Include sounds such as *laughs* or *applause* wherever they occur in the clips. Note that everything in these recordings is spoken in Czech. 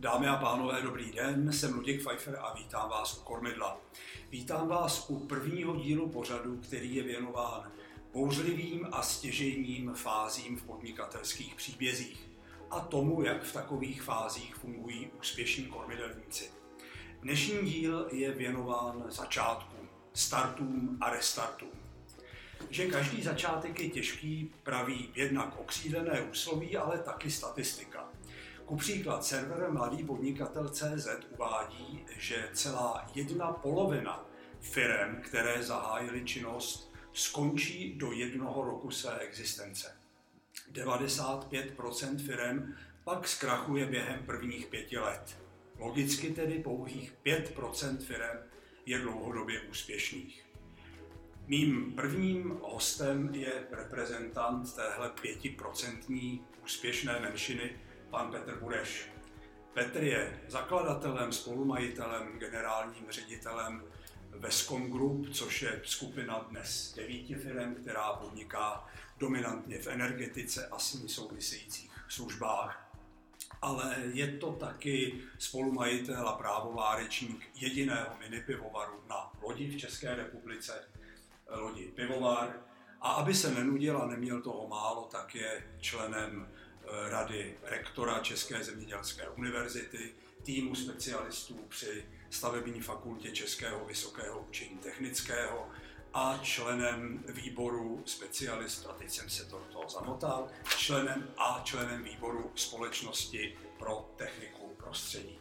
Dámy a pánové, dobrý den, jsem Luděk Pfeiffer a vítám vás u Kormidla. Vítám vás u prvního dílu pořadu, který je věnován bouřlivým a stěžejním fázím v podnikatelských příbězích a tomu, jak v takových fázích fungují úspěšní kormidelníci. Dnešní díl je věnován začátkům, startům a restartům. Že každý začátek je těžký, praví jednak okřídlené úsloví, ale taky statistika. Ku příklad server Mladý podnikatel CZ uvádí, že celá jedna polovina firm, které zahájily činnost, skončí do jednoho roku své existence. 95% firm pak zkrachuje během prvních pěti let. Logicky tedy pouhých 5% firm je dlouhodobě úspěšných. Mým prvním hostem je reprezentant téhle pětiprocentní úspěšné menšiny, pan Petr Bureš. Petr je zakladatelem, spolumajitelem, generálním ředitelem Vescom Group, což je skupina dnes devíti firm, která podniká dominantně v energetice a s ní souvisejících službách. Ale je to taky spolumajitel a právovárečník jediného minipivovaru na lodi v České republice, lodi Pivovar. A aby se nenudil a neměl toho málo, tak je členem eh, rady rektora České zemědělské univerzity, týmu specialistů při stavební fakultě Českého vysokého učení technického a členem výboru specialist, a teď jsem se to toho zamotal, členem a členem výboru společnosti pro techniku prostředí.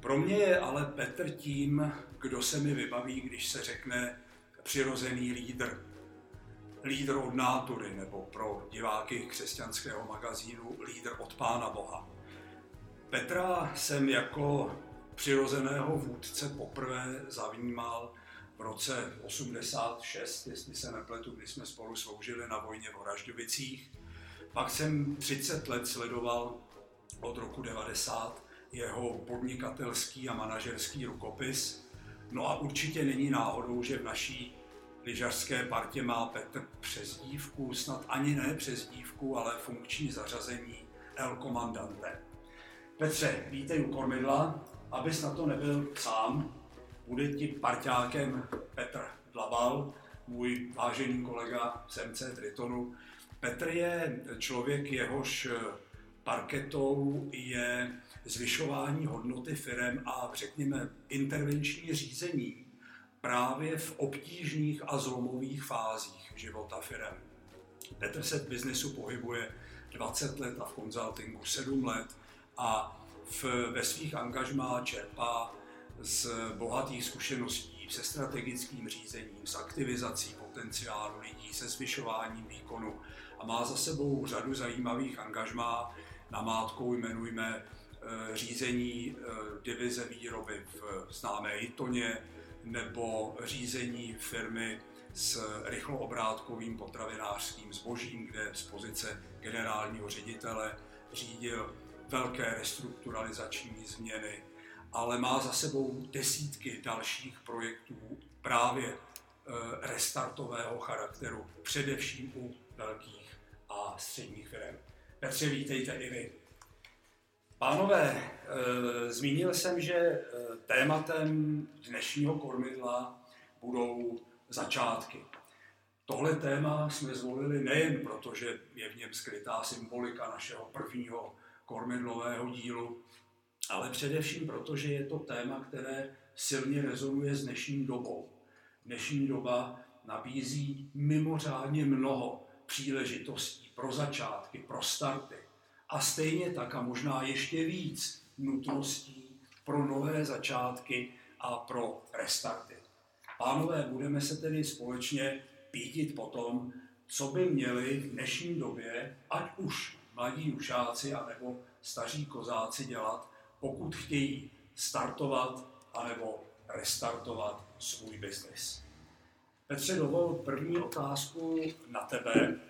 Pro mě je ale Petr tím, kdo se mi vybaví, když se řekne přirozený lídr. Lídr od nátury, nebo pro diváky křesťanského magazínu lídr od Pána Boha. Petra jsem jako přirozeného vůdce poprvé zavnímal v roce 86, jestli se nepletu, kdy jsme spolu sloužili na vojně v Oražďovicích. Pak jsem 30 let sledoval od roku 90 jeho podnikatelský a manažerský rukopis. No a určitě není náhodou, že v naší lyžařské partě má Petr přezdívku, snad ani ne přezdívku, ale funkční zařazení El Comandante. Petře, vítej u kormidla, abys na to nebyl sám, bude ti parťákem Petr Dlabal, můj vážený kolega MC Tritonu. Petr je člověk, jehož parketou je zvyšování hodnoty firem a řekněme intervenční řízení právě v obtížných a zlomových fázích života firem. Petr se v biznesu pohybuje 20 let a v konzultingu 7 let a v, ve svých angažmá čerpá z bohatých zkušeností se strategickým řízením, s aktivizací potenciálu lidí, se zvyšováním výkonu a má za sebou řadu zajímavých angažmá. Namátkou jmenujme eh, řízení eh, divize výroby v známé Itoně nebo řízení firmy s rychloobrátkovým potravinářským zbožím, kde z pozice generálního ředitele řídil velké restrukturalizační změny, ale má za sebou desítky dalších projektů právě eh, restartového charakteru, především u velkých a středních firm. Petře, vítejte i vy. Pánové, eh, zmínil jsem, že eh, tématem dnešního kormidla budou začátky. Tohle téma jsme zvolili nejen proto, že je v něm skrytá symbolika našeho prvního kormidlového dílu, ale především proto, že je to téma, které silně rezonuje s dnešní dobou. Dnešní doba nabízí mimořádně mnoho příležitostí pro začátky, pro starty a stejně tak a možná ještě víc nutností pro nové začátky a pro restarty. Pánové, budeme se tedy společně pítit po tom, co by měli v dnešní době, ať už mladí ušáci anebo staří kozáci dělat, pokud chtějí startovat anebo restartovat svůj biznis. Petře, dovol první otázku na tebe.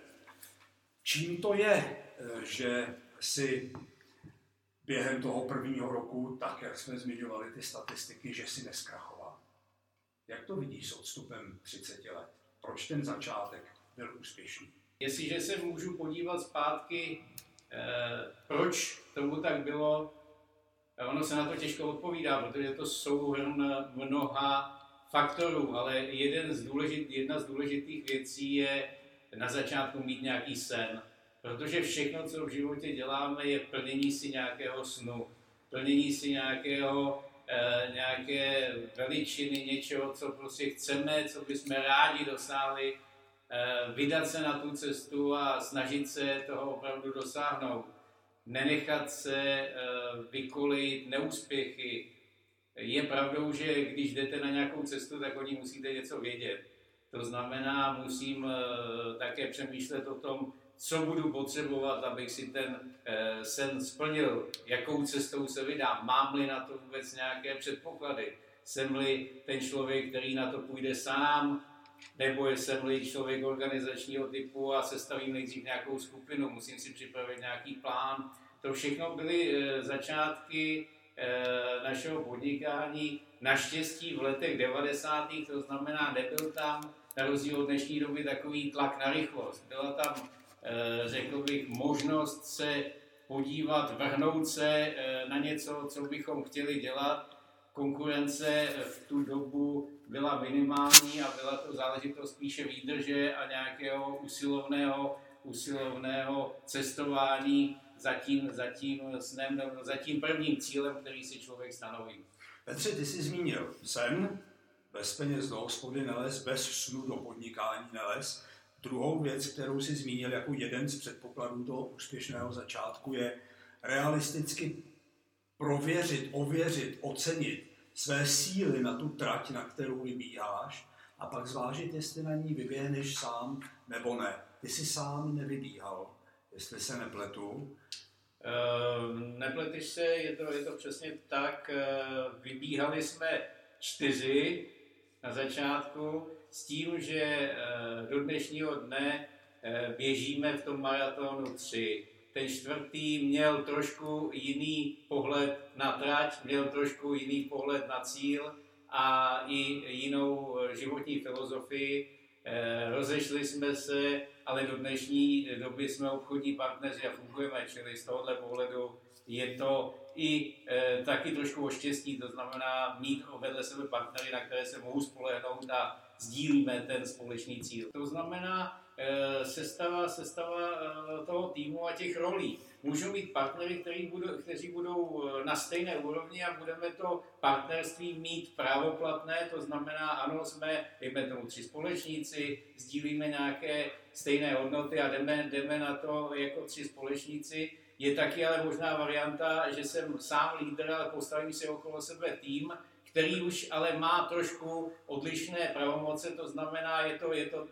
Čím to je, že si během toho prvního roku, tak jak jsme zmiňovali ty statistiky, že si neskrachoval? Jak to vidíš s odstupem 30 let? Proč ten začátek měl úspěšný. Jestliže se můžu podívat zpátky, eh, proč tomu tak bylo, ono se na to těžko odpovídá, protože to souhrn mnoha faktorů, ale jeden z důležit, jedna z důležitých věcí je na začátku mít nějaký sen. Protože všechno, co v životě děláme, je plnění si nějakého snu, plnění si nějakého, e, nějaké veličiny, něčeho, co prostě chceme, co bychom rádi dosáhli, e, vydat se na tu cestu a snažit se toho opravdu dosáhnout. Nenechat se e, vykolit neúspěchy, je pravdou, že když jdete na nějakou cestu, tak o ní musíte něco vědět. To znamená, musím uh, také přemýšlet o tom, co budu potřebovat, abych si ten uh, sen splnil, jakou cestou se vydám, mám-li na to vůbec nějaké předpoklady, jsem-li ten člověk, který na to půjde sám, nebo jsem-li člověk organizačního typu a sestavím nejdřív nějakou skupinu, musím si připravit nějaký plán. To všechno byly uh, začátky Eh, našeho podnikání. Naštěstí v letech 90. to znamená, nebyl tam na rozdíl od dnešní doby takový tlak na rychlost. Byla tam, eh, řekl bych, možnost se podívat, vrhnout se eh, na něco, co bychom chtěli dělat. Konkurence v tu dobu byla minimální a byla to záležitost spíše výdrže a nějakého usilovného, usilovného cestování za tím, za tím snem, za tím prvním cílem, který si člověk stanoví. Petře, ty jsi zmínil sen, bez peněz do hospody neles, bez snu do podnikání neles. Druhou věc, kterou si zmínil jako jeden z předpokladů toho úspěšného začátku, je realisticky prověřit, ověřit, ocenit své síly na tu trať, na kterou vybíháš a pak zvážit, jestli na ní vyběhneš sám nebo ne. Ty jsi sám nevybíhal, jestli se nepletu. Uh, nepleteš se, je to, je to přesně tak. Uh, vybíhali jsme čtyři na začátku s tím, že uh, do dnešního dne uh, běžíme v tom maratonu tři. Ten čtvrtý měl trošku jiný pohled na trať, měl trošku jiný pohled na cíl a i jinou životní filozofii. Rozešli jsme se ale do dnešní doby jsme obchodní partneři a fungujeme, čili z tohohle pohledu je to i e, taky trošku o štěstí, to znamená mít vedle sebe partnery, na které se mohu spolehnout a sdílíme ten společný cíl. To znamená sestava, sestava e, toho týmu a těch rolí. Můžou být partnery, který budou, kteří budou e, na stejné úrovni a budeme to partnerství mít právoplatné, to znamená, ano, jsme, dejme tomu tři společníci, sdílíme nějaké stejné hodnoty a jdeme, jdeme na to jako tři společníci. Je taky ale možná varianta, že jsem sám lídr, ale postavím si okolo sebe tým, který už ale má trošku odlišné pravomoce, to znamená, je to, je to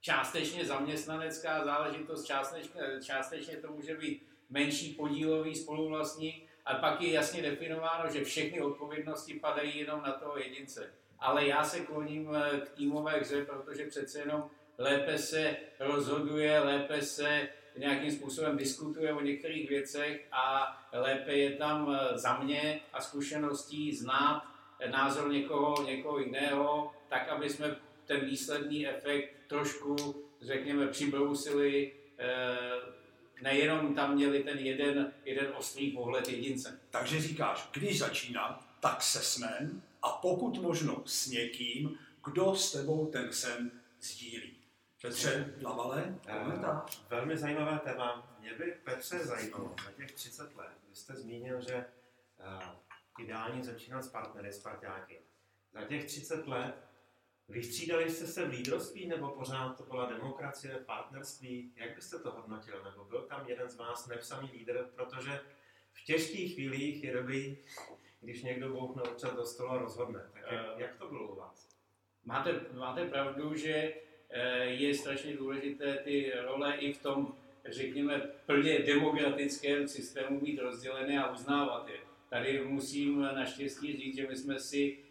částečně zaměstnanecká záležitost, částečně, částečně to může být menší podílový spoluvlastník, a pak je jasně definováno, že všechny odpovědnosti padají jenom na toho jedince. Ale já se kloním eh, k týmové hře, protože přece jenom lépe se rozhoduje, lépe se nějakým způsobem diskutuje o některých věcech a lépe je tam eh, za mě a zkušeností znát názor někoho, někoho jiného, tak aby jsme ten výsledný efekt trošku, řekněme, přibrousili, eh, nejenom tam měli ten jeden, jeden ostrý pohled jedince. Takže říkáš, když začínat, tak se snem a pokud možno s někým, kdo s tebou ten sen sdílí. Petře Lavale, komentář. Velmi zajímavé téma. Mě by Petře zajímalo, za těch 30 let, vy jste zmínil, že uh, ideální začínat s partnery, s parťáky. Za těch 30 let Vystřídali jste se v lídrovství, nebo pořád to byla demokracie, partnerství? Jak byste to hodnotil? Nebo byl tam jeden z vás nepsaný lídr? Protože v těžkých chvílích je dobrý, když někdo bouchne občas do stolu a rozhodne. Tak jak, uh, jak to bylo u vás? Máte, máte pravdu, že eh, je strašně důležité ty role i v tom, řekněme, plně demokratickém systému být rozdělené a uznávat je. Tady musím naštěstí říct, že my jsme si Eh,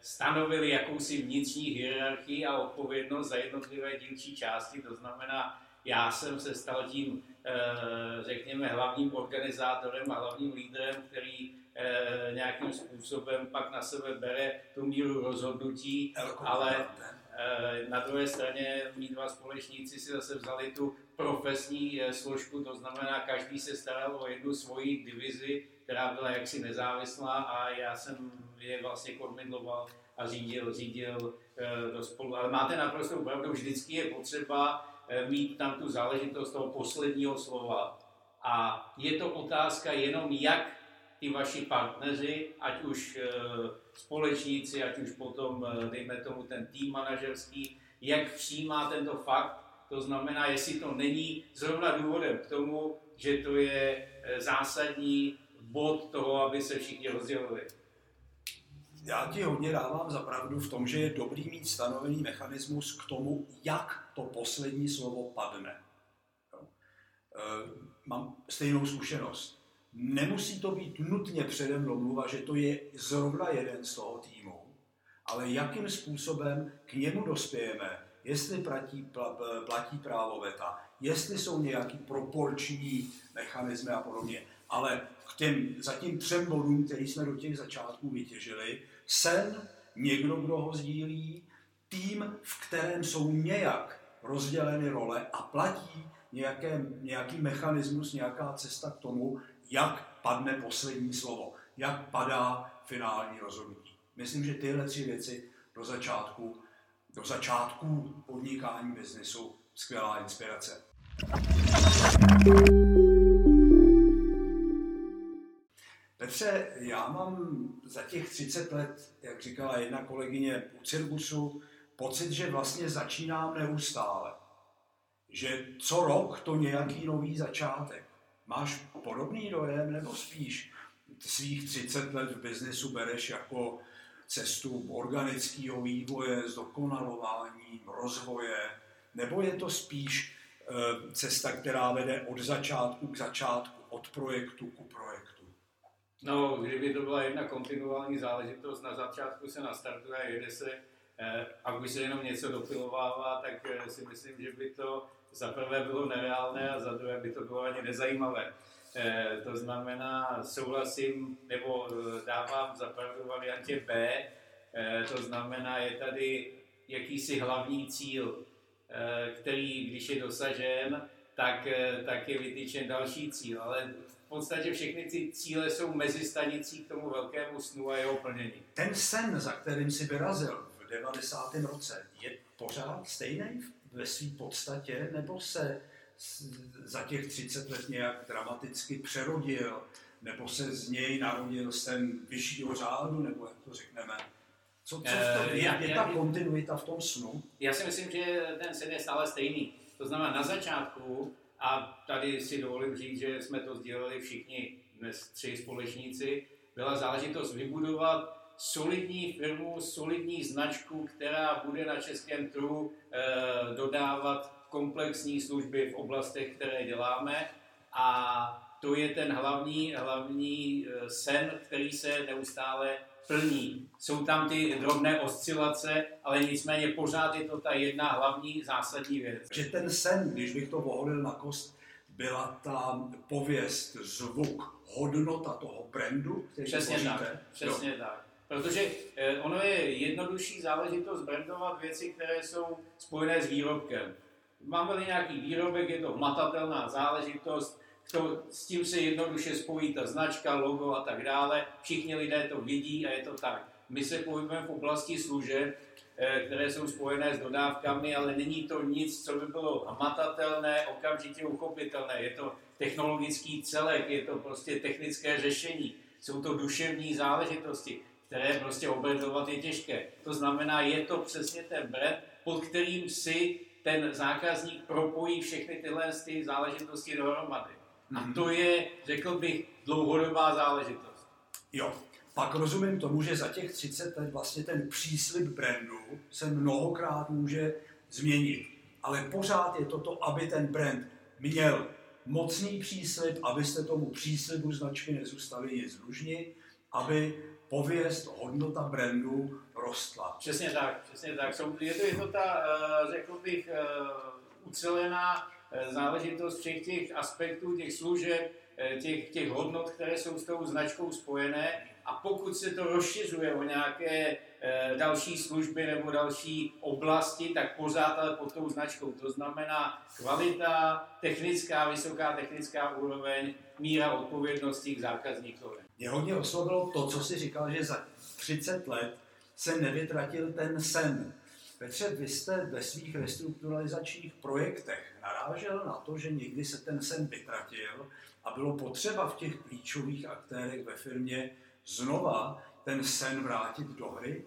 stanovili jakousi vnitřní hierarchii a odpovědnost za jednotlivé dílčí části. To znamená, já jsem se stal tím, eh, řekněme, hlavním organizátorem a hlavním lídrem, který eh, nějakým způsobem pak na sebe bere tu míru rozhodnutí, ale, Eh, na druhé straně mý dva společníci si zase vzali tu profesní eh, složku, to znamená, každý se staral o jednu svoji divizi, která byla jaksi nezávislá a já jsem je vlastně kormidloval a řídil, řídil do spolu. Ale máte naprosto pravdu, vždycky je potřeba mít tam tu záležitost toho posledního slova. A je to otázka jenom, jak ty vaši partneři, ať už eh, společníci, ať už potom, eh, dejme tomu, ten tým manažerský, jak přijímá tento fakt, to znamená, jestli to není zrovna důvodem k tomu, že to je eh, zásadní bod toho, aby se všichni rozdělili. Já ti hodně dávám za pravdu v tom, že je dobrý mít stanovený mechanismus k tomu, jak to poslední slovo padne. Mám stejnou zkušenost Nemusí to být nutně předem domluva, že to je zrovna jeden z toho týmu, ale jakým způsobem k němu dospějeme, jestli platí, platí právo veta, jestli jsou nějaký proporční mechanismy a podobně. Ale k těm zatím třem bodům, který jsme do těch začátků vytěžili, sen, někdo, kdo ho sdílí, tým, v kterém jsou nějak rozděleny role a platí nějaké, nějaký mechanismus, nějaká cesta k tomu, jak padne poslední slovo, jak padá finální rozhodnutí. Myslím, že tyhle tři věci do začátku, do začátku podnikání biznesu skvělá inspirace. Petře, já mám za těch 30 let, jak říkala jedna kolegyně u Cirkusu, pocit, že vlastně začínám neustále. Že co rok to nějaký nový začátek. Máš podobný dojem, nebo spíš svých 30 let v biznesu bereš jako cestu organického vývoje, zdokonalování, rozvoje, nebo je to spíš e, cesta, která vede od začátku k začátku, od projektu ku projektu? No, kdyby to byla jedna kontinuální záležitost, na začátku se nastartuje jede se, eh, a když se jenom něco dopilovává, tak eh, si myslím, že by to za prvé bylo nereálné a za druhé by to bylo ani nezajímavé. E, to znamená, souhlasím nebo eh, dávám za pravdu variantě B, to znamená, je tady jakýsi hlavní cíl, který, když je dosažen, tak, tak je vytyčen další cíl. Ale podstatě všechny ty cíle jsou mezi stanicí k tomu velkému snu a jeho plnění. Ten sen, za kterým si vyrazil v 90. roce, je pořád stejný ve své podstatě, nebo se za těch 30 let nějak dramaticky přerodil, nebo se z něj narodil sen vyššího řádu, nebo jak to řekneme. Co, co v tom, eh, je, je ta kontinuita v tom snu? Já si myslím, že ten sen je stále stejný. To znamená, na začátku, a tady si dovolím říct, že jsme to sdělili všichni dnes tři společníci, byla záležitost vybudovat solidní firmu, solidní značku, která bude na českém trhu e, dodávat komplexní služby v oblastech, které děláme. A to je ten hlavní, hlavní eh, sen, který se neustále plní. Jsou tam ty drobné oscilace, ale nicméně pořád je to ta jedna hlavní zásadní věc. Že ten sen, když bych to voholil na kost, byla ta pověst, zvuk, hodnota toho brandu, který Přesně tak, přesně jo. tak. Protože eh, ono je jednodušší záležitost brandovat věci, které jsou spojené s výrobkem. Máme-li nějaký výrobek, je to hmatatelná záležitost, to, s tím se jednoduše spojí ta značka, logo a tak dále. Všichni lidé to vidí a je to tak. My se pohybujeme v oblasti služeb, eh, které jsou spojené s dodávkami, ale není to nic, co by bylo hmatatelné, okamžitě uchopitelné. Je to technologický celek, je to prostě technické řešení, jsou to duševní záležitosti které prostě obrandovat je těžké. To znamená, je to přesně ten brand, pod kterým si ten zákazník propojí všechny tyhle ty záležitosti dohromady. A mhm. to je, řekl bych, dlouhodobá záležitost. Jo, pak rozumím tomu, že za těch 30 let vlastně ten příslip brandu se mnohokrát může změnit. Ale pořád je to to, aby ten brand měl mocný příslip, abyste tomu příslibu značky nezůstali nic dlužni, aby pověst, hodnota brandu rostla. Přesně tak, přesně tak. Je to, je to ta, eh, řekl bych, eh, ucelená záležitost všech těch aspektů, těch služeb, těch, těch hodnot, které jsou s tou značkou spojené a pokud se to rozšiřuje o nějaké e, další služby nebo další oblasti, tak pořád ale pod tou značkou. To znamená kvalita, technická, vysoká technická úroveň, míra odpovědnosti k zákazníkovi. Mě hodně oslovilo to, co si říkal, že za 30 let se nevytratil ten sen. Petře, vy jste ve svých restrukturalizačních projektech narážel na to, že někdy se ten sen vytratil a bylo potřeba v těch klíčových aktérech ve firmě znova ten sen vrátit do hry?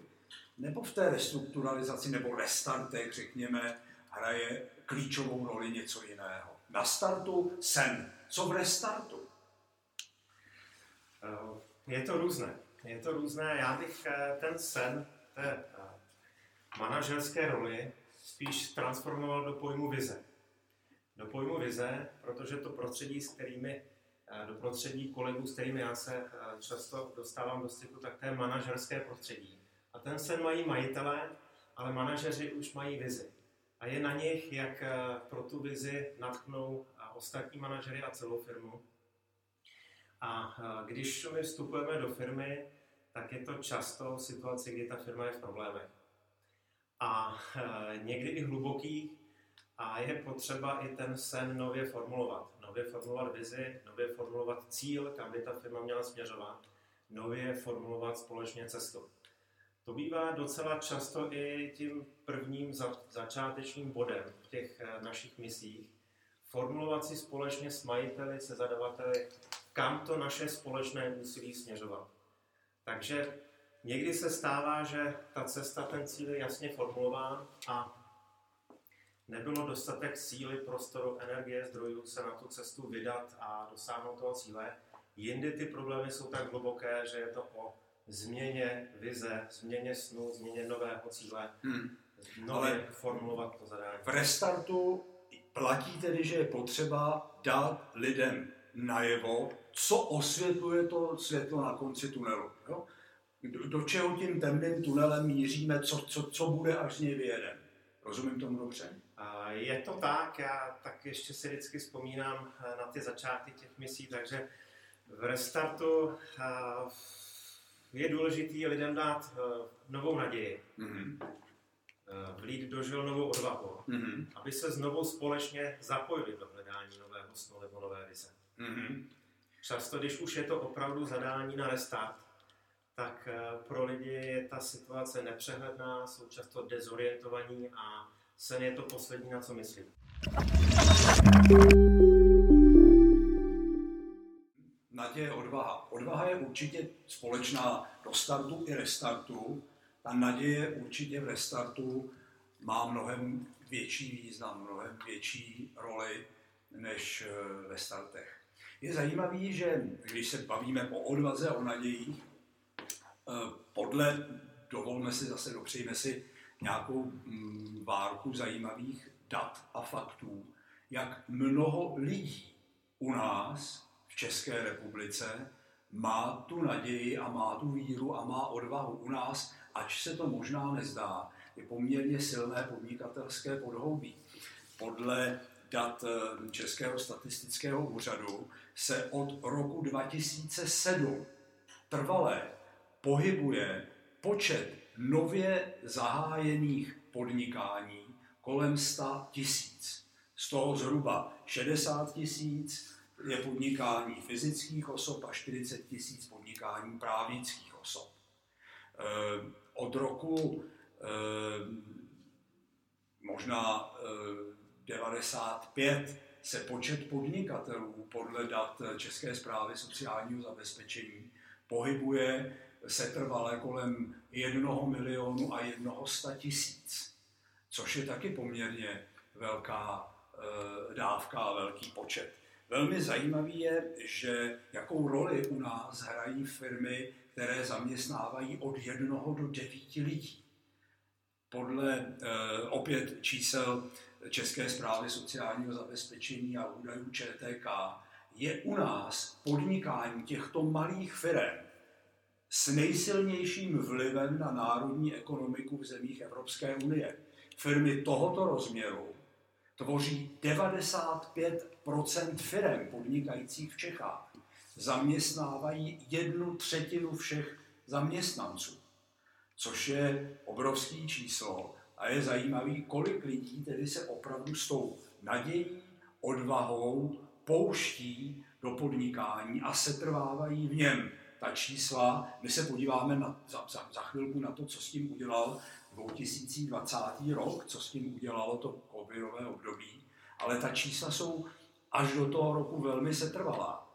Nebo v té restrukturalizaci nebo restartech, řekněme, hraje klíčovou roli něco jiného? Na startu sen. Co v restartu? Eh, je to různé. Je to různé. Já bych eh, ten sen té eh, manažerské roli spíš transformoval do pojmu vize. Do pojmu vize, protože to prostředí, s kterými do prostředí kolegů, s kterými já se často dostávám do styku, tak to je manažerské prostředí. A ten sen mají majitelé, ale manažeři už mají vizi. A je na nich, jak pro tu vizi natknou ostatní manažery a celou firmu. A když my vstupujeme do firmy, tak je to často situace, kdy ta firma je v problémech. A někdy i hluboký a je potřeba i ten sen nově formulovat. Nově formulovat vizi, nově formulovat cíl, kam by ta firma měla směřovat, nově formulovat společně cestu. To bývá docela často i tím prvním začátečním bodem v těch eh, našich misích. Formulovat si společně s majiteli, se zadavateli, kam to naše společné úsilí směřovat. Takže někdy se stává, že ta cesta, ten cíl je jasně formulován a nebylo dostatek síly, prostoru, energie, zdrojů se na tu cestu vydat a dosáhnout toho cíle. Jindy ty problémy jsou tak hluboké, že je to o změně vize, změně snu, změně nového cíle, hmm. nově Ale formulovat to zadání. V restartu platí tedy, že je potřeba dát lidem najevo, co osvětluje to světlo na konci tunelu. Jo? Do, do čeho tím temným tunelem míříme, co, co, co bude, až z něj vyjedeme. Rozumím tomu dobře? Je to tak, já tak ještě si vždycky vzpomínám eh, na ty začátky těch misí, takže v restartu eh, je důležité lidem dát eh, novou naději, mm-hmm. vlít do žil novou odvahu, mm-hmm. aby se znovu společně zapojili do hledání nového snu nebo nové vize. Mm-hmm. Často, když už je to opravdu zadání na restart, tak pro lidi je ta situace nepřehledná, jsou často dezorientovaní a sen je to poslední, na co myslím. Naděje, odvaha. Odvaha je určitě společná do startu i restartu. Ta naděje určitě v restartu má mnohem větší význam, mnohem větší roli než eh, ve startech. Je zajímavý, že když se bavíme o odvaze, o nadějích, eh, podle, dovolme si zase, dopřejme si nějakou mm, várku zajímavých dat a faktů, jak mnoho lidí u nás v České republice má tu naději a má tu víru a má odvahu u nás, ač se to možná nezdá, je poměrně silné podnikatelské podhoubí. Podle dat eh, Českého statistického úřadu se od roku 2007 trvalé pohybuje počet nově zahájených podnikání kolem 100 tisíc. Z toho zhruba 60 tisíc je podnikání fyzických osob a 40 tisíc podnikání právnických osob. Eh, od roku eh, možná 95 eh, se počet podnikatelů podle dat České zprávy sociálního zabezpečení pohybuje setrvale kolem jednoho milionu a jednoho sta tisíc, což je taky poměrně velká e, dávka a velký počet. Velmi zajímavý je, že jakou roli u nás hrají firmy, které zaměstnávají od jednoho do devíti lidí. Podle e, opět čísel České zprávy sociálního zabezpečení a údajů ČTK je u nás podnikání těchto malých firm s nejsilnějším vlivem na národní ekonomiku v zemích Evropské unie. Firmy tohoto rozměru tvoří 95% firm podnikajících v Čechách. zaměstnávají jednu třetinu všech zaměstnanců, což je obrovský číslo a je zajímavý, kolik lidí tedy se opravdu s tou nadějí, odvahou pouští do podnikání a setrvávají v něm. Ta čísla, my se podíváme na, za, za, za chvilku na to, co s tím udělal 2020 rok, co s tím udělalo to covidové období, ale ta čísla jsou až do toho roku velmi setrvalá.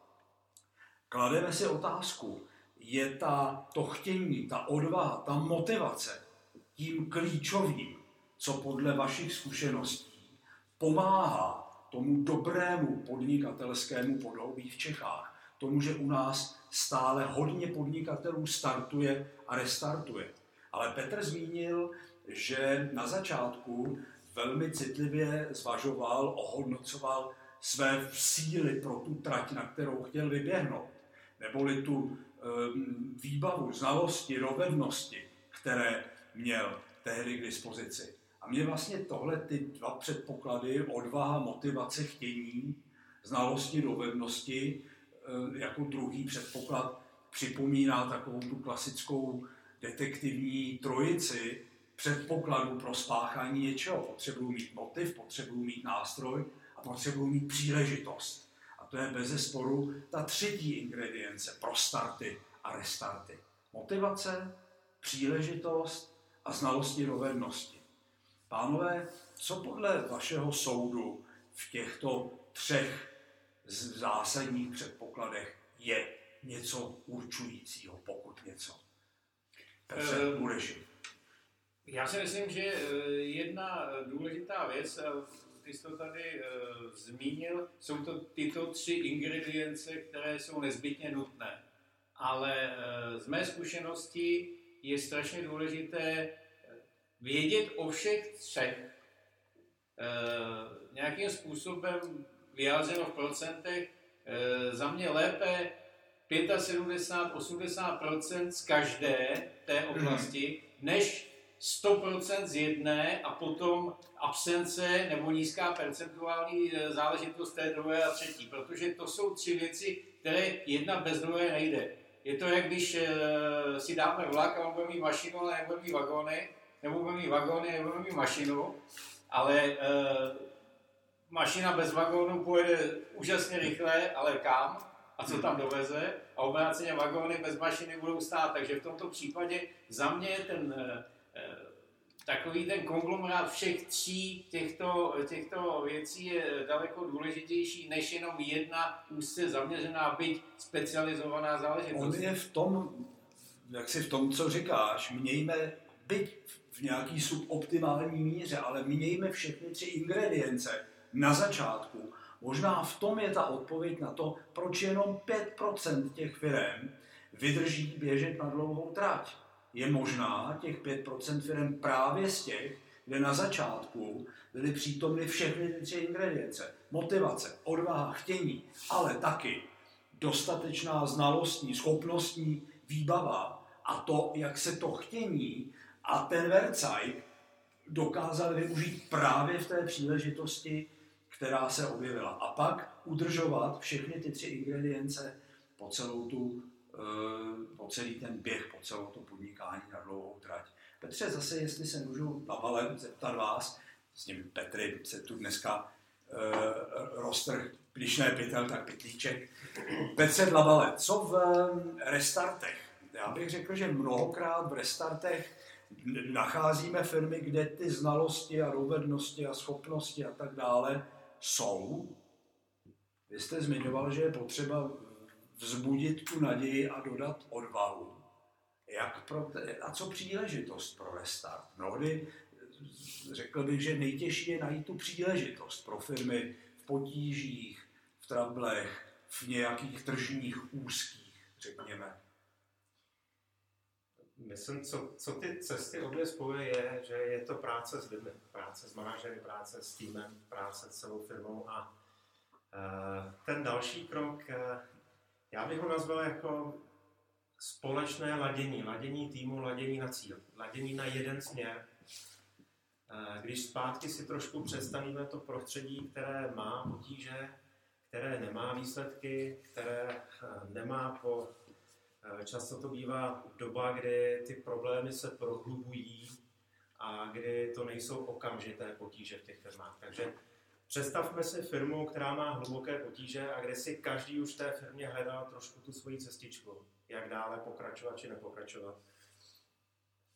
Klademe si otázku, je ta, to chtění, ta odvaha, ta motivace tím klíčovým, co podle vašich zkušeností pomáhá tomu dobrému podnikatelskému podhoubí v Čechách. Tomu, že u nás stále hodně podnikatelů startuje a restartuje. Ale Petr zmínil, že na začátku velmi citlivě zvažoval, ohodnocoval své síly pro tu trať, na kterou chtěl vyběhnout. Neboli tu um, výbavu, znalosti, dovednosti, které měl tehdy k dispozici. A mě vlastně tohle ty dva předpoklady, odvaha, motivace, chtění, znalosti, dovednosti, jako druhý předpoklad připomíná takovou tu klasickou detektivní trojici předpokladů pro spáchání něčeho. Potřebuji mít motiv, potřebuji mít nástroj a potřebuji mít příležitost. A to je bez sporu ta třetí ingredience pro starty a restarty. Motivace, příležitost a znalosti dovednosti. Pánové, co podle vašeho soudu v těchto třech zásadních předpokladech je něco určujícího, pokud něco? Petře, uh, budeš. Já si myslím, že eh, jedna důležitá věc, ty jsi to tady uh, zmínil, jsou to tyto tři ingredience, které jsou nezbytně nutné. Ale uh, z mé zkušenosti je strašně důležité vědět o všech třech, nějakým způsobem vyjádřeno v procentech, e, za mě lépe 75-80% z každé té mhm. oblasti, než 100% z jedné a potom absence nebo nízká percentuální eh, záležitost té druhé a třetí. Protože to jsou tři věci, které jedna bez druhé nejde. Je to, jak když si dáme vlak a on bude mít mašinu, ale nebude mít vagóny, nebo budeme mít vagóny, nebo budeme mít mašinu, ale mašina bez vagónu pojede úžasně rychle, ale kam a co tam doveze a obráceně vagóny bez mašiny budou stát. Takže v tomto případě za mě ten e, takový ten konglomerát všech tří těchto, těchto věcí je daleko důležitější než jenom jedna úzce zaměřená, byť specializovaná záležitost. On je v tom, jak si v tom, co říkáš, mějme byť v nějaký suboptimální míře, ale mějme všechny tři ingredience na začátku. Možná v tom je ta odpověď na to, proč jenom 5% těch firm vydrží běžet na dlouhou trať. Je možná těch 5% firm právě z těch, kde na začátku byly přítomny všechny ty tři ingredience. Motivace, odvaha, chtění, ale taky dostatečná znalostní, schopnostní výbava a to, jak se to chtění a ten Vercaj dokázal využít právě v té příležitosti, která se objevila. A pak udržovat všechny ty tři ingredience po celou tu, eh, po celý ten běh, po celou to podnikání na dlouhou trať. Petře, zase, jestli se můžu na valem zeptat vás, s ním Petry se tu dneska uh, roztrh, když ne pytel, tak pytlíček. Petře Dlabale, co v restartech? Já bych řekl, že mnohokrát v restartech nacházíme firmy, kde ty znalosti a dovednosti a schopnosti a tak dále jsou. Vy jste zmiňoval, že je potřeba vzbudit tu naději a dodat odvahu. Jak pro te, a co příležitost pro restart? Mnohdy řekl bych, že nejtěžší je najít tu příležitost pro firmy v potížích, v trablech, v nějakých tržních úzkých, řekněme. Myslím, co, co ty cesty obě spojuje, je, že je to práce s lidmi, práce s manažery, práce s týmem, práce s celou firmou a uh, ten další krok, uh, já bych ho nazval jako společné ladění, ladění týmu, ladění na cíl, ladění na jeden směr. Uh, když zpátky si trošku představíme to prostředí, které má potíže, které nemá výsledky, které eh, nemá po... eh, Často to bývá doba, kdy ty problémy se prohlubují a kdy to nejsou okamžité potíže v těch firmách. Takže představme si firmu, která má hluboké potíže a kde si každý už v té firmě hledá trošku tu svoji cestičku, jak dále pokračovat či nepokračovat.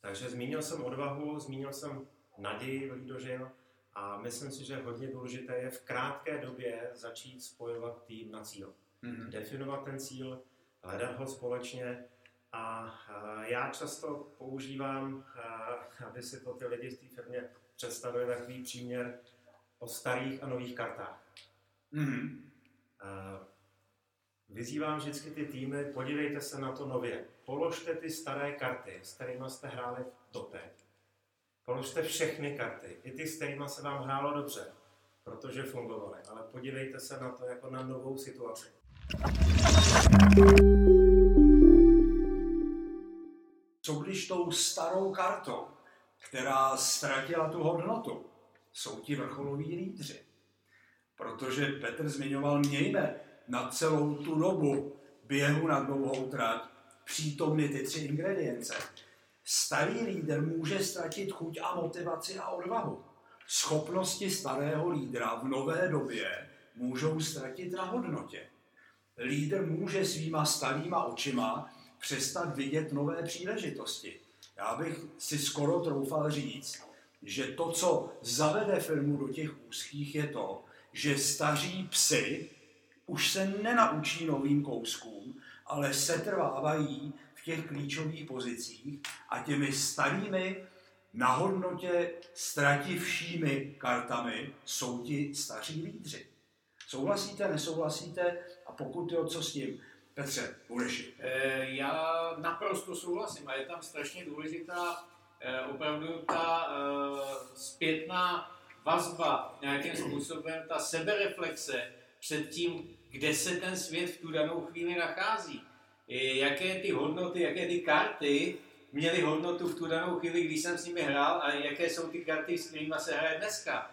Takže zmínil jsem odvahu, zmínil jsem naději v Lidožil a myslím si, že hodně důležité je v krátké době začít spojovat tým na cíl. Mhm. Definovat ten cíl, hledat ho společně a já často používám, aby si to ty lidi v té firmě představili takový příměr o starých a nových kartách. Mhm. A Vyzývám vždycky ty týmy, podívejte se na to nově. Položte ty staré karty, s kterými jste hráli doteď. Položte všechny karty, i ty, s kterými se vám hrálo dobře, protože fungovaly. Ale podívejte se na to jako na novou situaci. Co když tou starou kartou, která ztratila tu hodnotu, jsou ti vrcholoví lídři? Protože Petr zmiňoval, mějme na celou tu dobu běhu na dlouhou trať přítomny ty tři ingredience. Starý lídr může ztratit chuť a motivaci a odvahu. Schopnosti starého lídra v nové době můžou ztratit na hodnotě. Lídr může svýma starýma očima přestat vidět nové příležitosti. Já bych si skoro troufal říct, že to, co zavede firmu do těch úzkých, je to, že staří psy už se nenaučí novým kouskům, ale setrvávají v těch klíčových pozicích a těmi starými na hodnotě ztrativšími kartami jsou ti staří lídři. Souhlasíte, nesouhlasíte? A pokud jo, co s tím? Petře, budeš. Eh, Já naprosto souhlasím a je tam strašně důležitá eh, opravdu ta eh, zpětná vazba, nějakým způsobem ta sebereflexe před tím, kde se ten svět v tu danou chvíli nachází. Jaké ty hodnoty, jaké ty karty měly hodnotu v tu danou chvíli, když jsem s nimi hrál a jaké jsou ty karty, s kterými se hraje dneska.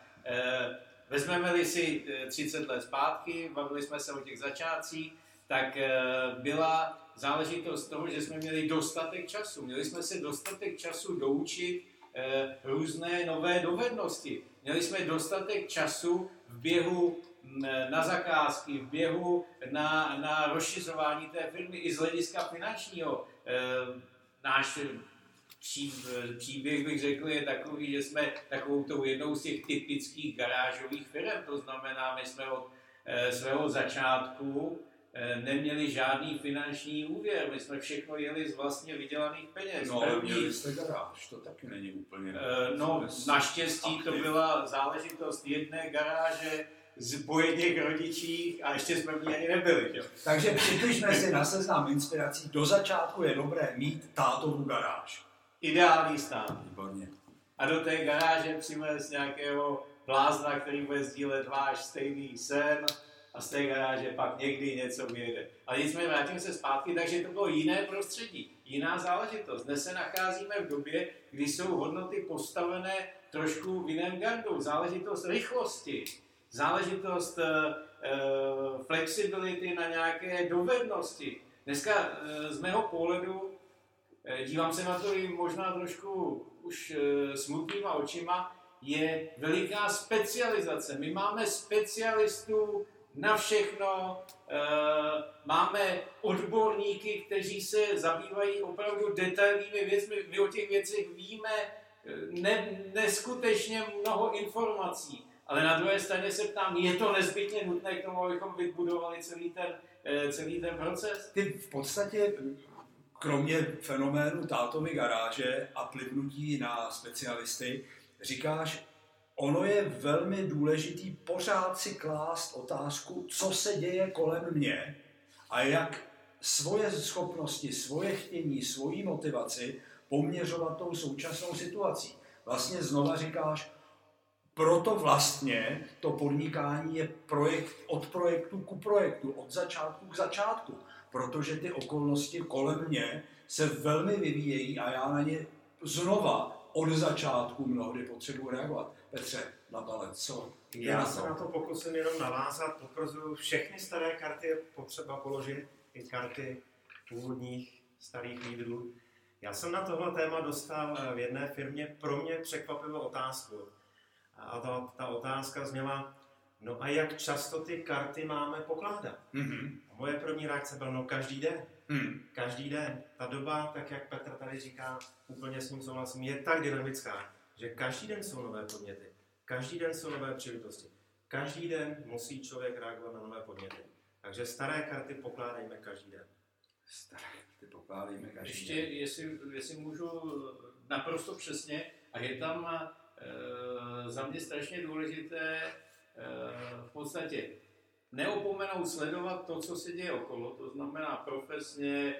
Eh, Vezmeme-li si eh, 30 let zpátky, bavili jsme se o těch začátcích, tak eh, byla záležitost toho, že jsme měli dostatek času. Měli jsme se dostatek času doučit eh, různé nové dovednosti. Měli jsme dostatek času v běhu m, na zakázky, v běhu na, na rozšiřování té firmy i z hlediska finančního. Eh, Náš příběh, bych řekl, je takový, že jsme takovou tou jednou z těch typických garážových firm, to znamená, my jsme od eh, svého začátku eh, neměli žádný finanční úvěr, my jsme všechno jeli z vlastně vydělaných peněz. No, ale měli jste garáž, to taky není úplně... Eh, No, naštěstí to aktiv. byla záležitost jedné garáže z po rodičích a ještě jsme v ní ani nebyli. Jo. Takže připišme si na seznam inspirací. Do začátku je dobré mít tátovu garáž. Ideální stát. Výborně. A do té garáže přivez nějakého blázna, který bude sdílet váš stejný sen a z té garáže pak někdy něco vyjede. Ale nicméně vrátím se zpátky, takže to bylo jiné prostředí, jiná záležitost. Dnes se nacházíme v době, kdy jsou hodnoty postavené trošku v jiném gardu. Záležitost rychlosti, záležitost eh, flexibility na nějaké dovednosti. Dneska eh, z mého pohledu dívám se na to i možná trošku už eh, smutnýma očima, je veliká specializace. My máme specialistů na všechno, eh, máme odborníky, kteří se zabývají opravdu detailními věcmi. My o těch věcech víme eh, ne, neskutečně mnoho informací. Ale na druhé straně se ptám, je to nezbytně nutné k tomu, abychom vybudovali celý ten, eh, celý ten proces? Ty v podstatě, kromě fenoménu tátovy garáže a plivnutí na specialisty, říkáš, ono je velmi důležitý pořád si klást otázku, co se děje kolem mě a jak svoje schopnosti, svoje chtění, svoji motivaci poměřovat tou současnou situací. Vlastně znova říkáš, proto vlastně to podnikání je projekt od projektu ku projektu, od začátku k začátku, protože ty okolnosti kolem mě se velmi vyvíjejí a já na ně znova od začátku mnohdy potřebuji reagovat. Petře, na balec, co Já se na to pokusím jenom navázat, potvrzuju, všechny staré karty je potřeba položit, i karty původních starých lídrů. Já jsem na tohle téma dostal v jedné firmě pro mě překvapivou otázku. A ta, ta otázka zněla, no a jak často ty karty máme pokládat? Mm-hmm. A moje první reakce byla, no každý den. Mm. Každý den. Ta doba, tak jak Petr tady říká, úplně s ním souhlasím, je tak dynamická, že každý den jsou nové podněty. Každý den jsou nové příležitosti. Každý den musí člověk reagovat na nové podněty. Takže staré karty pokládejme každý den. Staré karty pokládejme každý Ještě, den. jestli, jestli můžu naprosto přesně, a je tam e, za mě strašně důležité v podstatě neopomenout sledovat to, co se děje okolo, to znamená profesně,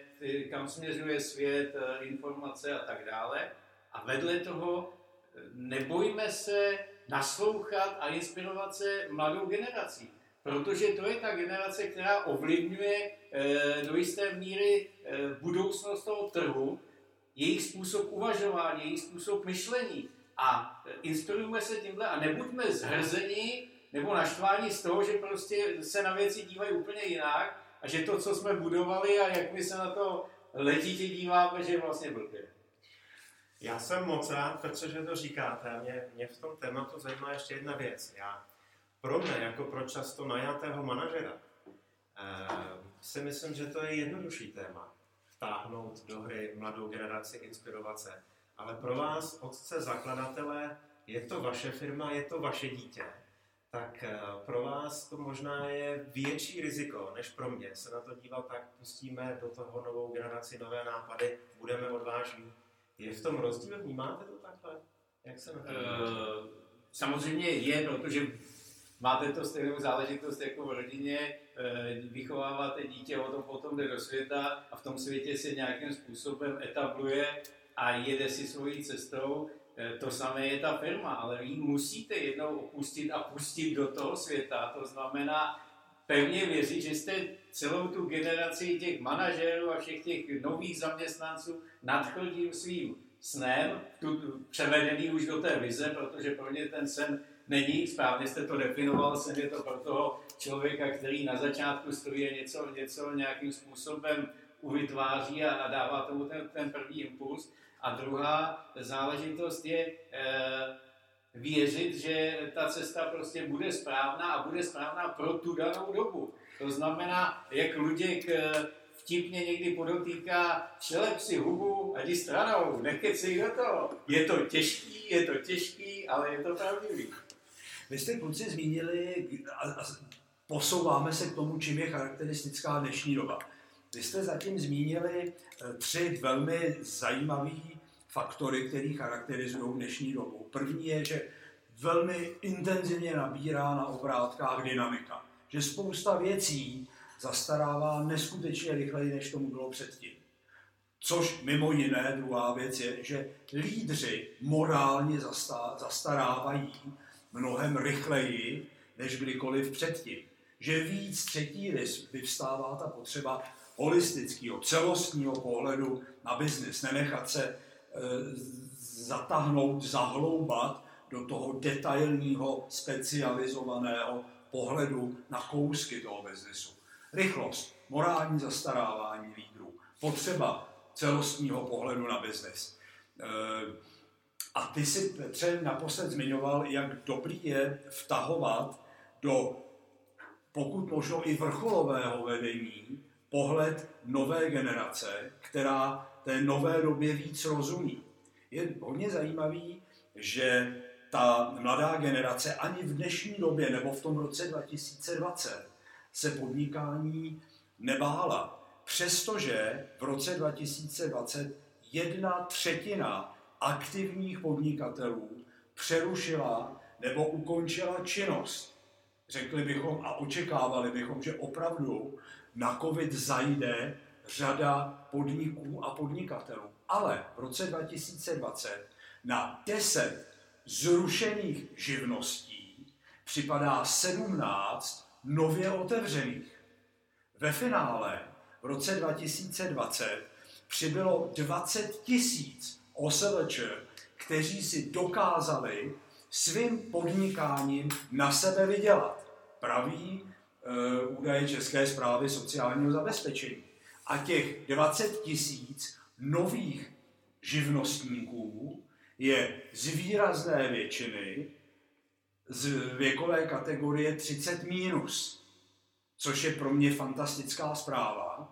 kam směřuje svět, eh, informace a tak dále. A vedle toho nebojme se naslouchat a inspirovat se mladou generací. Protože to je ta generace, která ovlivňuje do jisté míry budoucnost toho trhu, jejich způsob uvažování, jejich způsob myšlení. A inspirujeme se tímhle a nebuďme zhrzeni nebo naštváni z toho, že prostě se na věci dívají úplně jinak a že to, co jsme budovali a jak my se na to letitě díváme, že je vlastně blbě. Já jsem moc rád, Petře, že to říkáte. Mě, mě v tom tématu zajímá ještě jedna věc. Já pro mě, jako pro často najatého manažera, eh, si myslím, že to je jednodušší téma. Vtáhnout do hry mladou generaci, inspirovat se. Ale pro vás, otce zakladatele, je to vaše firma, je to vaše dítě. Tak eh, pro vás to možná je větší riziko, než pro mě. Se na to dívat, tak pustíme do toho novou generaci nové nápady, budeme odvážní je v tom rozdíl? Vnímáte to takhle? Jak se na to uh, Samozřejmě je, protože máte to stejnou záležitost jako v rodině, uh, vychováváte dítě, o tom potom jde do světa a v tom světě se nějakým způsobem etabluje a jede si svojí cestou. Uh, to samé je ta firma, ale vy musíte jednou opustit a pustit do toho světa. To znamená pevně věřit, že jste celou tu generaci těch manažerů a všech těch nových zaměstnanců nadchl tím svým snem, tu, převedený už do té vize, protože pro ně ten sen není, správně jste to definoval, sen je to pro toho člověka, který na začátku a něco, něco nějakým způsobem uvytváří a, a dává tomu ten, ten první impuls. A druhá záležitost je e, věřit, že ta cesta prostě bude správná a bude správná pro tu danou dobu. To znamená, jak Luděk eh, vtipně někdy podotýká, šelep si hubu a jdi stranou, nekecej do toho. Je to těžký, je to těžký, ale je to pravdivý. Vy jste kluci zmínili, a, a posouváme se k tomu, čím je charakteristická dnešní doba. Vy jste zatím zmínili eh, tři velmi zajímavé faktory, které charakterizují dnešní dobu. První je, že velmi intenzivně nabírá na obrátkách dynamika. Že spousta věcí zastarává neskutečně rychleji, než tomu bylo předtím. Což mimo jiné druhá věc je, že lídři morálně zastarávají mnohem rychleji, než kdykoliv předtím. Že víc třetí vyvstává ta potřeba holistického, celostního pohledu na biznis, nenechat se zatáhnout, zahloubat do toho detailního, specializovaného pohledu na kousky toho biznesu. Rychlost, morální zastarávání lídrů, potřeba celostního pohledu na biznes. E, a ty si, Petře, naposled zmiňoval, jak dobrý je vtahovat do pokud možno i vrcholového vedení pohled nové generace, která té nové době víc rozumí. Je hodně zajímavý, že ta mladá generace ani v dnešní době nebo v tom roce 2020 se podnikání nebála. Přestože v roce 2020 jedna třetina aktivních podnikatelů přerušila nebo ukončila činnost. Řekli bychom a očekávali bychom, že opravdu na COVID zajde řada podniků a podnikatelů. Ale v roce 2020 na 10 zrušených živností připadá 17 nově otevřených. Ve finále v roce 2020 přibylo 20 tisíc OSVČ, kteří si dokázali svým podnikáním na sebe vydělat. Praví e, údaje České zprávy sociálního zabezpečení. A těch 20 tisíc nových živnostníků je z výrazné většiny z věkové kategorie 30 minus, což je pro mě fantastická zpráva.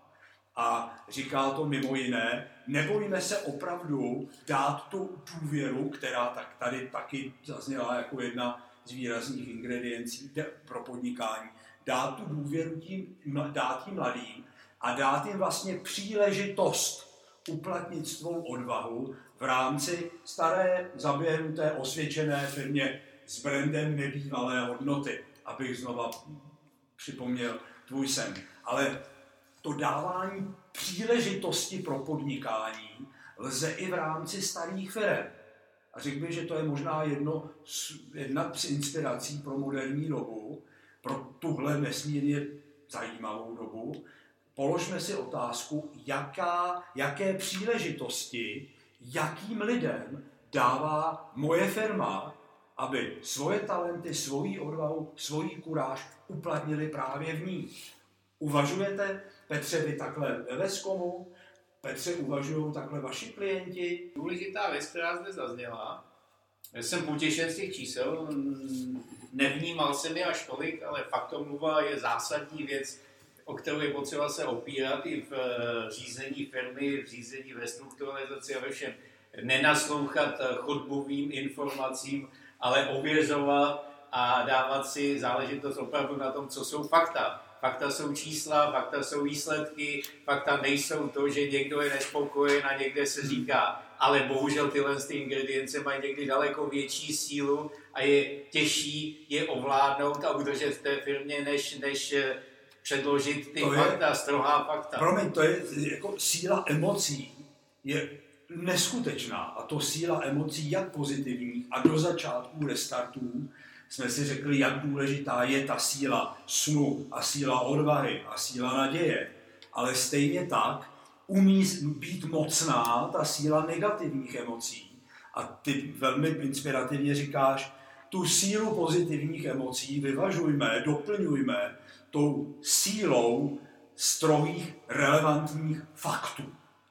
A říká to mimo jiné, nebojíme se opravdu dát tu důvěru, která tak tady taky zazněla jako jedna z výrazných ingrediencí pro podnikání, dát tu důvěru tím, dát tím mladým a dát jim vlastně příležitost uplatnit svou odvahu v rámci staré, zaběhnuté, osvědčené firmě s brandem nebývalé hodnoty, abych znova připomněl tvůj sen. Ale to dávání příležitosti pro podnikání lze i v rámci starých firm. A řekl bych, že to je možná jedno, jedna z inspirací pro moderní dobu, pro tuhle nesmírně zajímavou dobu. Položme si otázku, jaká, jaké příležitosti, jakým lidem dává moje firma, aby svoje talenty, svoji odvahu, svoji kuráž uplatnili právě v ní. Uvažujete, Petře, vy takhle ve Veskomu? Petře, uvažují takhle vaši klienti? Důležitá věc, která zde zazněla, já jsem potěšen z těch čísel, nevnímal jsem je až tolik, ale faktomluva je zásadní věc, o kterou je potřeba se opírat i v eh, řízení firmy, v řízení restrukturalizaci a ve všem. Nenaslouchat eh, chodbovým informacím, ale ověřovat a dávat si záležitost opravdu na tom, co jsou fakta. Fakta jsou čísla, fakta jsou výsledky, fakta nejsou to, že někdo je nespokojen a někde se říká, ale bohužel tyhle ty ingredience mají někdy daleko větší sílu a je těžší je ovládnout a udržet v té firmě, než, než eh, předložit ty to fakta, je, strohá fakta. Promiň, to je jako síla emocí je neskutečná a to síla emocí jak pozitivních a do začátku restartů jsme si řekli, jak důležitá je ta síla snu a síla odvahy a síla naděje. Ale stejně tak umí být mocná ta síla negativních emocí. A ty velmi inspirativně říkáš, tu sílu pozitivních emocí vyvažujme, doplňujme tou sílou strohých, relevantních faktů.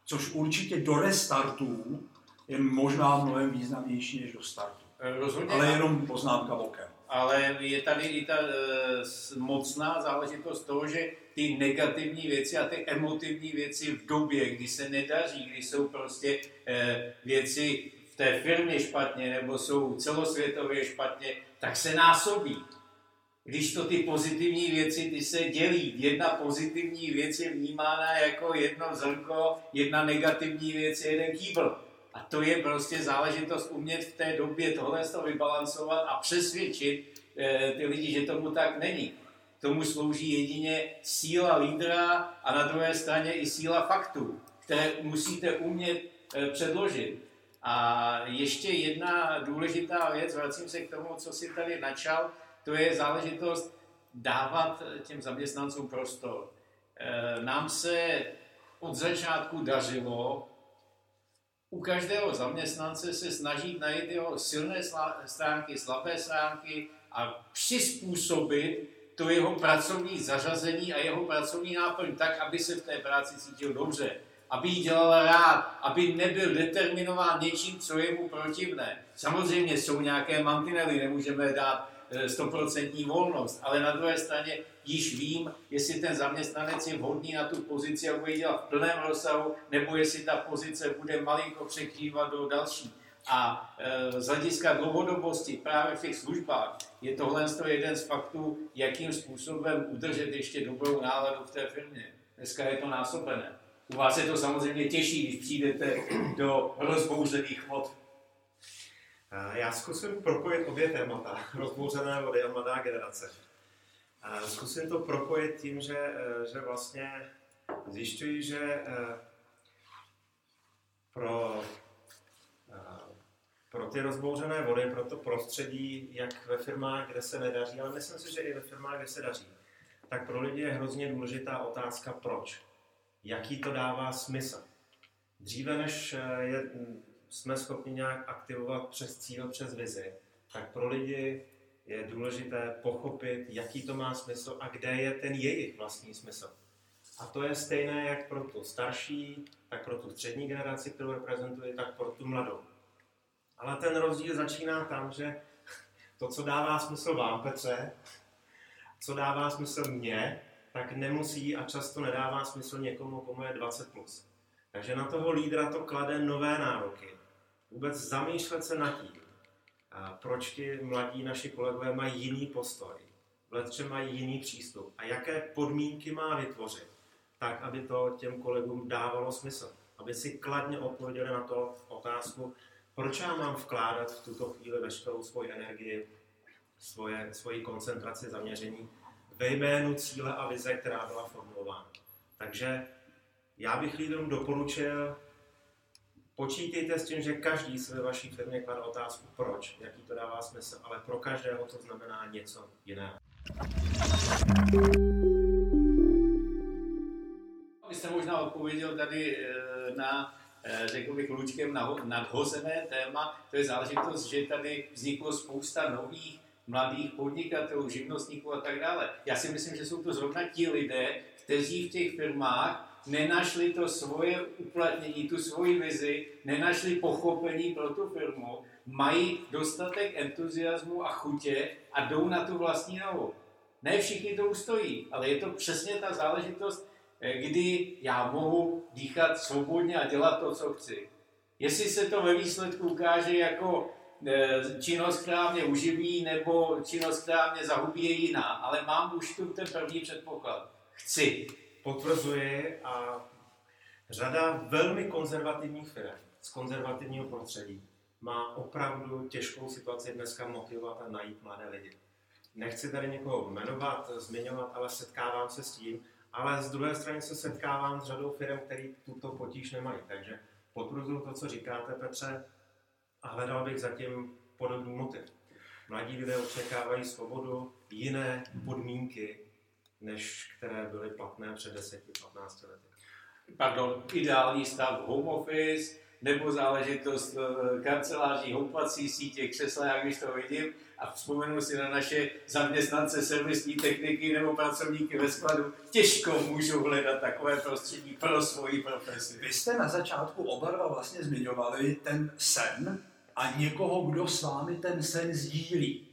Což určitě do restartů je možná mnohem významnější než do startu. Rozhodně. Ale jenom poznámka bokem ale je tady i ta e, mocná záležitost toho, že ty negativní věci a ty emotivní věci v době, kdy se nedaří, kdy jsou prostě e, věci v té firmě špatně nebo jsou celosvětově špatně, tak se násobí. Když to ty pozitivní věci, ty se dělí. Jedna pozitivní věc je vnímána jako jedno zrnko, jedna negativní věc je jeden kýbl. A to je prostě záležitost umět v té době tohle to vybalancovat a přesvědčit e, ty lidi, že tomu tak není. Tomu slouží jedině síla lídra a na druhé straně i síla faktů, které musíte umět e, předložit. A ještě jedna důležitá věc, vracím se k tomu, co si tady načal, to je záležitost dávat těm zaměstnancům prostor. E, nám se od začátku dařilo u každého zaměstnance se snažit najít jeho silné stránky, slabé stránky a přizpůsobit to jeho pracovní zařazení a jeho pracovní náplň tak, aby se v té práci cítil dobře, aby ji dělal rád, aby nebyl determinován něčím, co je mu protivné. Samozřejmě jsou nějaké mantinely, nemůžeme dát eh, stoprocentní volnost, ale na druhé straně již vím, jestli ten zaměstnanec je vhodný na tu pozici a bude dělat v plném rozsahu, nebo jestli ta pozice bude malinko překrývat do další. A e, z hlediska dlouhodobosti právě v těch službách je tohle jeden z faktů, jakým způsobem udržet ještě dobrou náladu v té firmě. Dneska je to násobené. U vás je to samozřejmě těžší, když přijdete do rozbouřených vod. Já zkusím propojit obě témata, *laughs* rozbouřené vody a mladá generace. Zkusím to propojit tím, že, eh, že vlastně zjišťuji, že eh, pro, eh, pro ty rozbouřené vody, pro to prostředí, jak ve firmách, kde se nedaří, ale myslím si, že i ve firmách, kde se daří, tak pro lidi je hrozně důležitá otázka proč. Jaký to dává smysl. Dříve, než je, jsme schopni nějak aktivovat přes cíl, přes vizi, tak pro lidi je důležité pochopit, jaký to má smysl a kde je ten jejich vlastní smysl. A to je stejné jak pro tu starší, tak pro tu střední generaci, kterou reprezentuji, tak pro tu mladou. Ale ten rozdíl začíná tam, že to, co dává smysl vám, Petře, co dává smysl mně, tak nemusí a často nedává smysl někomu, komu je 20+. Plus. Takže na toho lídra to klade nové nároky. Vůbec zamýšlet se nad tím, proč ti mladí naši kolegové mají jiný postoj, v mají jiný přístup a jaké podmínky má vytvořit, tak, aby to těm kolegům dávalo smysl. Aby si kladně odpověděli na to otázku, proč já mám vkládat v tuto chvíli veškerou svoji energii, svoje, svoji koncentraci, zaměření ve jménu cíle a vize, která byla formulována. Takže já bych lidem doporučil, počítejte s tím, že každý se ve vaší firmě klade otázku, proč, jaký to dává smysl, ale pro každého to znamená něco jiného. Vy jste možná odpověděl tady eh, na eh, řekl bych, lučkem nadhozené téma, to je záležitost, že tady vzniklo spousta nových mladých podnikatelů, živnostníků a tak dále. Já si myslím, že jsou to zrovna ti lidé, kteří v těch firmách nenašli to svoje uplatnění, tu svoji vizi, nenašli pochopení pro tu firmu, mají dostatek entuziasmu a chutě a jdou na tu vlastní nohu. Ne všichni to ustojí, ale je to přesně ta záležitost, eh, kdy já mohu dýchat svobodně a dělat to, co chci. Jestli se to ve výsledku ukáže jako eh, činnost, která mě uživí, nebo činnost, která mě zahubí, je jiná. Ale mám už tu ten první předpoklad. Chci. Potvrzuje a řada velmi konzervativních firm z konzervativního prostředí má opravdu těžkou situaci dneska motivovat a najít mladé lidi. Nechci tady někoho jmenovat, zmiňovat, ale setkávám se s tím, ale z druhé strany se setkávám s řadou firm, které tuto potíž nemají. Takže potvrzuju to, co říkáte, Petře, a hledal bych zatím podobný motiv. Mladí lidé očekávají svobodu, jiné podmínky, než které byly platné před 10-15 lety. Pardon, ideální stav home office, nebo záležitost eh, kanceláří, houpací sítě, křesla, jak když to vidím, a vzpomenu si na naše zaměstnance servisní techniky nebo pracovníky ve skladu, těžko můžou hledat takové prostředí pro svoji profesi. Vy jste na začátku oba dva vlastně zmiňovali ten sen a někoho, kdo s vámi ten sen sdílí.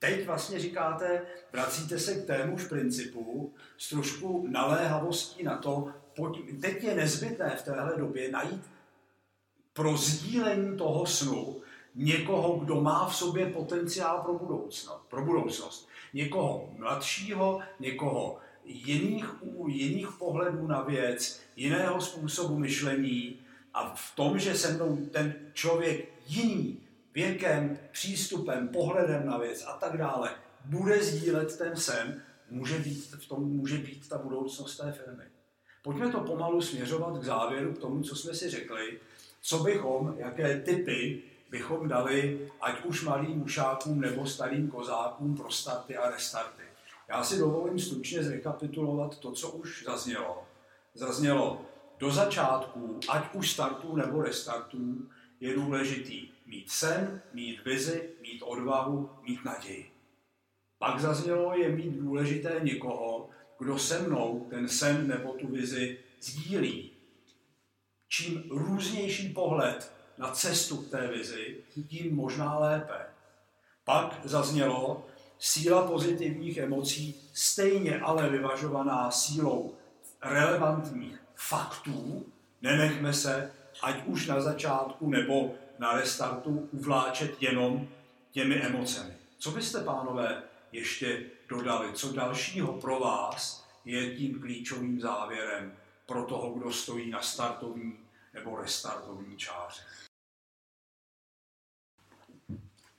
Teď vlastně říkáte, vracíte se k témuž principu s trošku naléhavostí na to, pojď, teď je nezbytné v téhle době najít pro sdílení toho snu někoho, kdo má v sobě potenciál pro budoucnost. Pro budoucnost. Někoho mladšího, někoho jiných, jiných pohledů na věc, jiného způsobu myšlení a v tom, že se mnou ten člověk jiný věkem, přístupem, pohledem na věc a tak dále bude sdílet ten sen, může být, v tom může být ta budoucnost té firmy. Pojďme to pomalu směřovat k závěru, k tomu, co jsme si řekli, co bychom, jaké typy bychom dali, ať už malým mušákům nebo starým kozákům pro starty a restarty. Já si dovolím stručně zrekapitulovat to, co už zaznělo. Zaznělo do začátku, ať už startů nebo restartů, je důležitý mít sen, mít vizi, mít odvahu, mít naději. Pak zaznělo je mít důležité někoho, kdo se mnou ten sen nebo tu vizi sdílí. Čím různější pohled na cestu k té vizi, tím možná lépe. Pak zaznělo síla pozitivních emocí, stejně ale vyvažovaná sílou relevantních faktů, nenechme se, ať už na začátku nebo na restartu, uvláčet jenom těmi emocemi. Co byste, pánové, ještě dodali? Co dalšího pro vás je tím klíčovým závěrem pro toho, kdo stojí na startovní nebo restartovní čáře?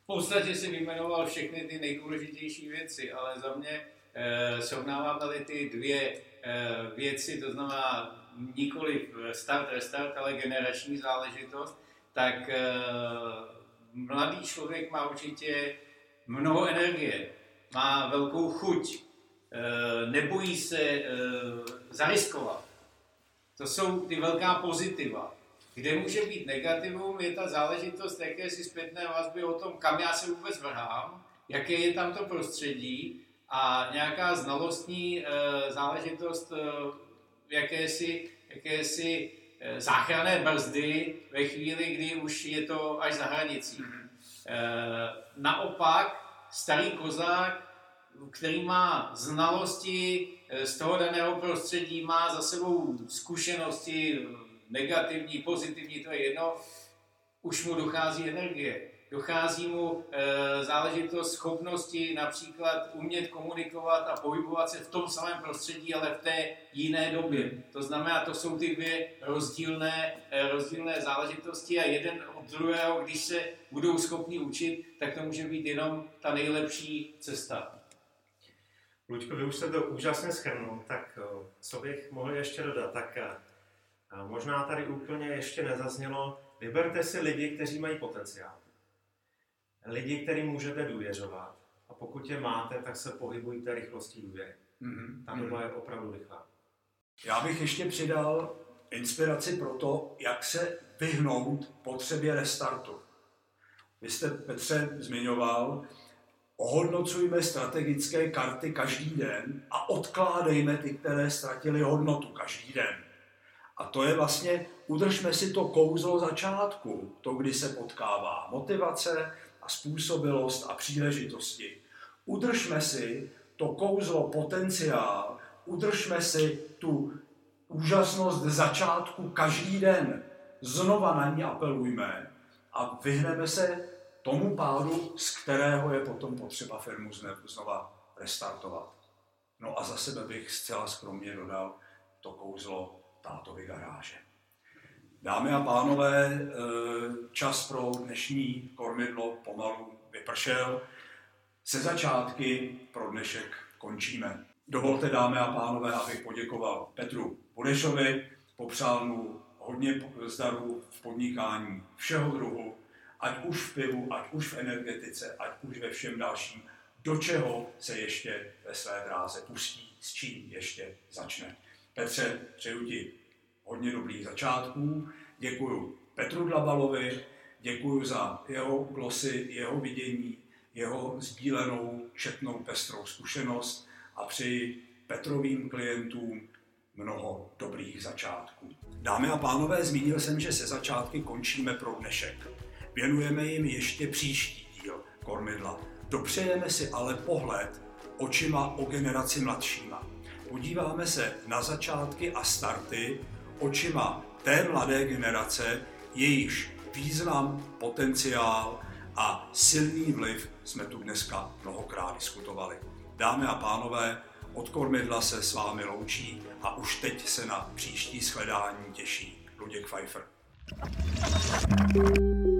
V podstatě si vyjmenoval všechny ty nejdůležitější věci, ale za mě e, srovnávám tady ty dvě e, věci, to znamená nikoli start, restart, ale generační záležitost, tak e, mladý člověk má určitě mnoho energie, má velkou chuť, e, nebojí se e, zariskovat. To jsou ty velká pozitiva. Kde může být negativum, je ta záležitost jakési zpětné vazby o tom, kam já se vůbec vrhám, jaké je tam to prostředí a nějaká znalostní záležitost jakési, jakési záchranné brzdy ve chvíli, kdy už je to až za hranicí. E, naopak, starý kozák, který má znalosti z toho daného prostředí, má za sebou zkušenosti negativní, pozitivní, to je jedno, už mu dochází energie dochází mu e, záležitost schopnosti například umět komunikovat a pohybovat se v tom samém prostředí, ale v té jiné době. To znamená, to jsou ty dvě rozdílné, e, rozdílné záležitosti a jeden od druhého, když se budou schopni učit, tak to může být jenom ta nejlepší cesta. Luďko, vy už jste to úžasně schrnul, tak eh, co bych mohl ještě dodat? Tak možná tady úplně ještě nezaznělo, vyberte si lidi, kteří mají potenciál lidi, kterým můžete důvěřovat. A pokud je máte, tak se pohybujte rychlostí důvěry. Mm-hmm. Ta doba je opravdu rychlá. Já bych ještě přidal inspiraci pro to, jak se vyhnout potřebě restartu. Vy jste, Petře, zmiňoval, ohodnocujme strategické karty každý den a odkládejme ty, které ztratily hodnotu každý den. A to je vlastně, udržme si to kouzlo začátku, to, kdy se potkává motivace, způsobilost a příležitosti. Udržme si to kouzlo potenciál, udržme si tu úžasnost začátku každý den. Znova na ní apelujme a vyhneme se tomu pádu, z kterého je potom potřeba firmu znova restartovat. No a za sebe bych zcela skromně dodal to kouzlo tátovy garáže. Dámy a pánové, eh, čas pro dnešní kormidlo pomalu vypršel. Se začátky pro dnešek končíme. Dovolte, dámy a pánové, abych poděkoval Petru Budešovi, popřál mu hodně zdarů v podnikání všeho druhu, ať už v pivu, ať už v energetice, ať už ve všem dalším, do čeho se ještě ve své dráze pustí, s čím ještě začne. Petře, přeju ti hodně dobrých začátků. Děkuji Petru Dlabalovi, děkuji za jeho glosy, jeho vidění, jeho sdílenou četnou pestrou zkušenost a přeji Petrovým klientům mnoho dobrých začátků. Dámy a pánové, zmínil jsem, že se začátky končíme pro dnešek. Věnujeme jim ještě příští díl Kormidla. Dopřejeme si ale pohled očima o generaci mladšíma. Podíváme se na začátky a starty očima té mladé generace, jejíž význam, potenciál a silný vliv jsme tu dneska mnohokrát diskutovali. Dámy a pánové, od kormidla se s vámi loučí a už teď se na příští shledání těší Luděk Pfeiffer. thank you